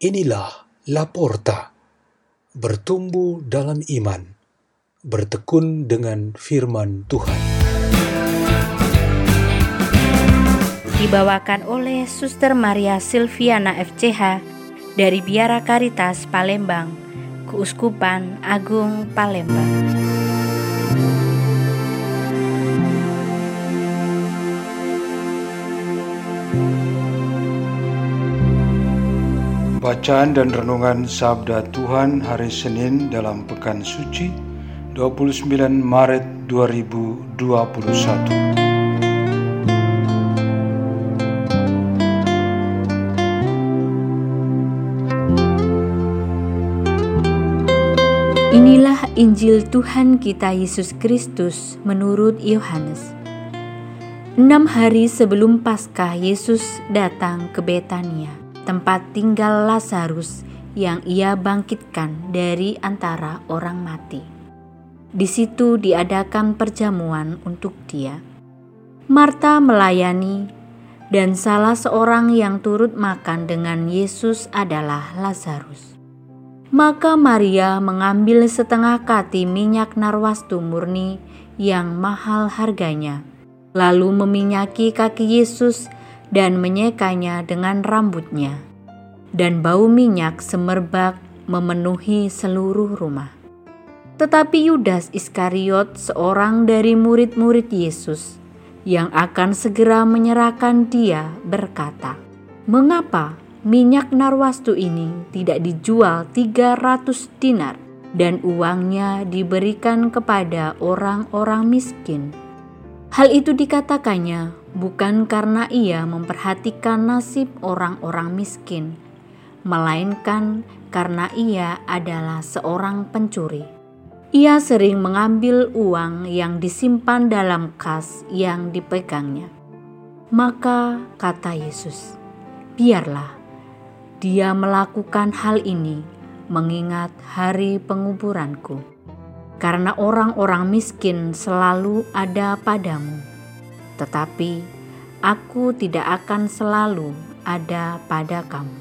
Inilah Laporta, bertumbuh dalam iman, bertekun dengan firman Tuhan. Dibawakan oleh Suster Maria Silviana FCH dari Biara Caritas Palembang, Keuskupan Agung Palembang. Bacaan dan Renungan Sabda Tuhan hari Senin dalam Pekan Suci 29 Maret 2021 Inilah Injil Tuhan kita Yesus Kristus menurut Yohanes. Enam hari sebelum Paskah Yesus datang ke Betania tempat tinggal Lazarus yang ia bangkitkan dari antara orang mati. Di situ diadakan perjamuan untuk dia. Marta melayani, dan salah seorang yang turut makan dengan Yesus adalah Lazarus. Maka Maria mengambil setengah kati minyak narwastu murni yang mahal harganya, lalu meminyaki kaki Yesus dan menyekanya dengan rambutnya. Dan bau minyak semerbak memenuhi seluruh rumah. Tetapi Yudas Iskariot, seorang dari murid-murid Yesus, yang akan segera menyerahkan dia, berkata, "Mengapa minyak narwastu ini tidak dijual 300 dinar dan uangnya diberikan kepada orang-orang miskin?" Hal itu dikatakannya bukan karena ia memperhatikan nasib orang-orang miskin, melainkan karena ia adalah seorang pencuri. Ia sering mengambil uang yang disimpan dalam kas yang dipegangnya. Maka kata Yesus, "Biarlah dia melakukan hal ini mengingat hari penguburanku, karena orang-orang miskin selalu ada padamu." Tetapi aku tidak akan selalu ada pada kamu.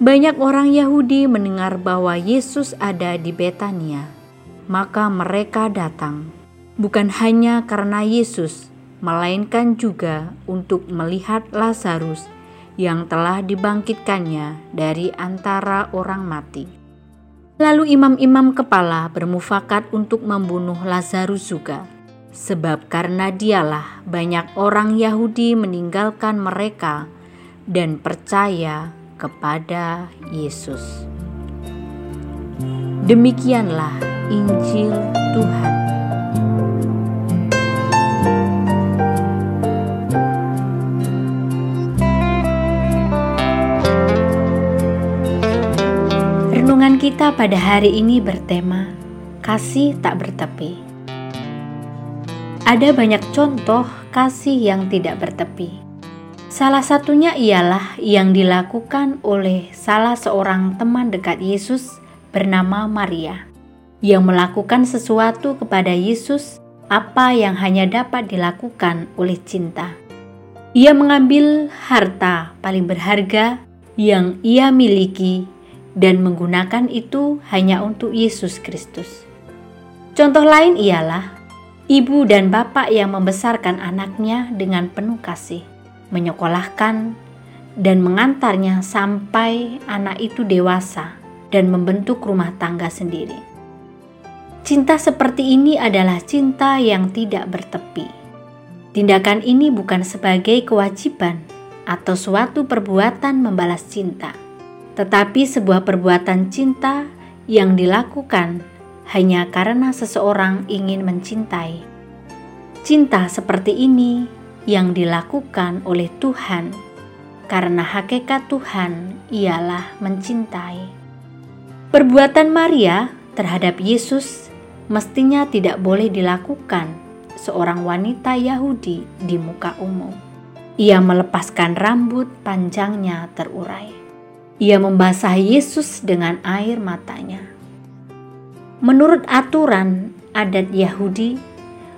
Banyak orang Yahudi mendengar bahwa Yesus ada di Betania, maka mereka datang bukan hanya karena Yesus, melainkan juga untuk melihat Lazarus yang telah dibangkitkannya dari antara orang mati. Lalu imam-imam kepala bermufakat untuk membunuh Lazarus juga sebab karena dialah banyak orang Yahudi meninggalkan mereka dan percaya kepada Yesus. Demikianlah Injil Tuhan. Renungan kita pada hari ini bertema kasih tak bertepi. Ada banyak contoh kasih yang tidak bertepi. Salah satunya ialah yang dilakukan oleh salah seorang teman dekat Yesus bernama Maria, yang melakukan sesuatu kepada Yesus apa yang hanya dapat dilakukan oleh cinta. Ia mengambil harta paling berharga yang ia miliki dan menggunakan itu hanya untuk Yesus Kristus. Contoh lain ialah ibu dan bapak yang membesarkan anaknya dengan penuh kasih, menyekolahkan dan mengantarnya sampai anak itu dewasa dan membentuk rumah tangga sendiri. Cinta seperti ini adalah cinta yang tidak bertepi. Tindakan ini bukan sebagai kewajiban atau suatu perbuatan membalas cinta, tetapi sebuah perbuatan cinta yang dilakukan hanya karena seseorang ingin mencintai. Cinta seperti ini yang dilakukan oleh Tuhan, karena hakikat Tuhan ialah mencintai. Perbuatan Maria terhadap Yesus mestinya tidak boleh dilakukan seorang wanita Yahudi di muka umum. Ia melepaskan rambut panjangnya terurai. Ia membasahi Yesus dengan air matanya Menurut aturan adat Yahudi,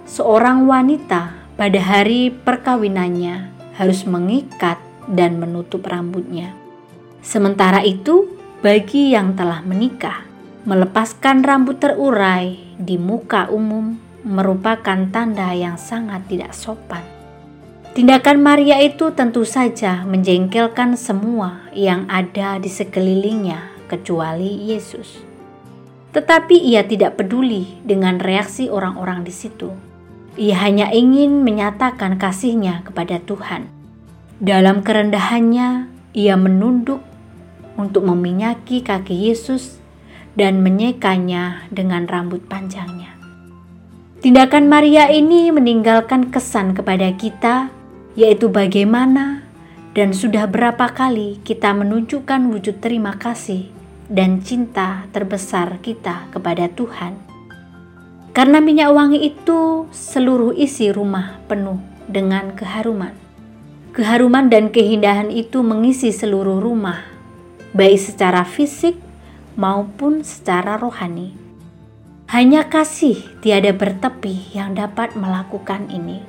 seorang wanita pada hari perkawinannya harus mengikat dan menutup rambutnya. Sementara itu, bagi yang telah menikah, melepaskan rambut terurai di muka umum merupakan tanda yang sangat tidak sopan. Tindakan Maria itu tentu saja menjengkelkan semua yang ada di sekelilingnya, kecuali Yesus. Tetapi ia tidak peduli dengan reaksi orang-orang di situ. Ia hanya ingin menyatakan kasihnya kepada Tuhan. Dalam kerendahannya, ia menunduk untuk meminyaki kaki Yesus dan menyekanya dengan rambut panjangnya. Tindakan Maria ini meninggalkan kesan kepada kita, yaitu bagaimana dan sudah berapa kali kita menunjukkan wujud terima kasih dan cinta terbesar kita kepada Tuhan karena minyak wangi itu seluruh isi rumah penuh dengan keharuman. Keharuman dan keindahan itu mengisi seluruh rumah, baik secara fisik maupun secara rohani. Hanya kasih tiada bertepi yang dapat melakukan ini.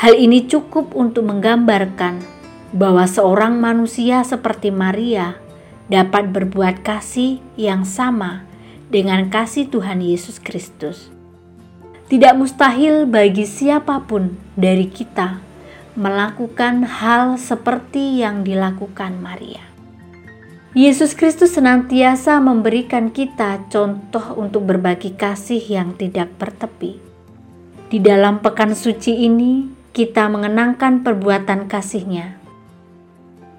Hal ini cukup untuk menggambarkan bahwa seorang manusia seperti Maria dapat berbuat kasih yang sama dengan kasih Tuhan Yesus Kristus. Tidak mustahil bagi siapa pun dari kita melakukan hal seperti yang dilakukan Maria. Yesus Kristus senantiasa memberikan kita contoh untuk berbagi kasih yang tidak bertepi. Di dalam pekan suci ini, kita mengenangkan perbuatan kasihnya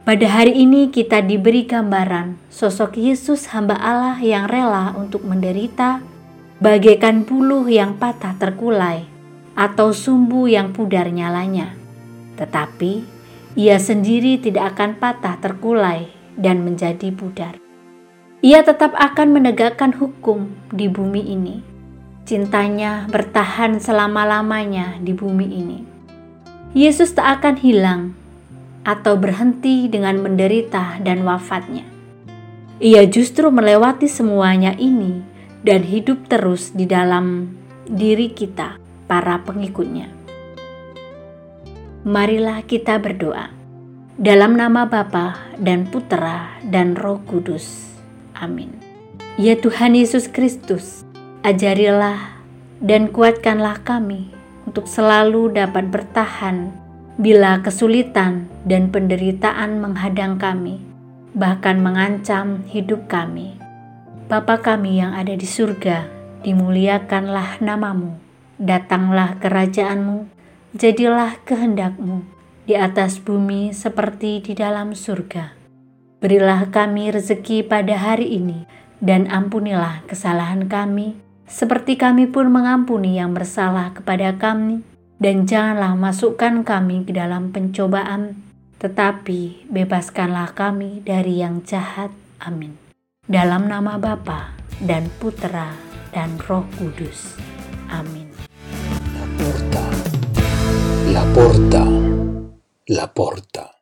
pada hari ini kita diberi gambaran sosok Yesus hamba Allah yang rela untuk menderita bagaikan buluh yang patah terkulai atau sumbu yang pudar nyalanya. Tetapi ia sendiri tidak akan patah terkulai dan menjadi pudar. Ia tetap akan menegakkan hukum di bumi ini. Cintanya bertahan selama-lamanya di bumi ini. Yesus tak akan hilang atau berhenti dengan menderita dan wafatnya. Ia justru melewati semuanya ini dan hidup terus di dalam diri kita, para pengikutnya. Marilah kita berdoa. Dalam nama Bapa dan Putera dan Roh Kudus. Amin. Ya Tuhan Yesus Kristus, ajarilah dan kuatkanlah kami untuk selalu dapat bertahan bila kesulitan dan penderitaan menghadang kami, bahkan mengancam hidup kami. Bapa kami yang ada di surga, dimuliakanlah namamu, datanglah kerajaanmu, jadilah kehendakmu di atas bumi seperti di dalam surga. Berilah kami rezeki pada hari ini, dan ampunilah kesalahan kami, seperti kami pun mengampuni yang bersalah kepada kami dan janganlah masukkan kami ke dalam pencobaan, tetapi bebaskanlah kami dari yang jahat. Amin. Dalam nama Bapa dan Putera dan Roh Kudus. Amin. La porta, la porta, la porta.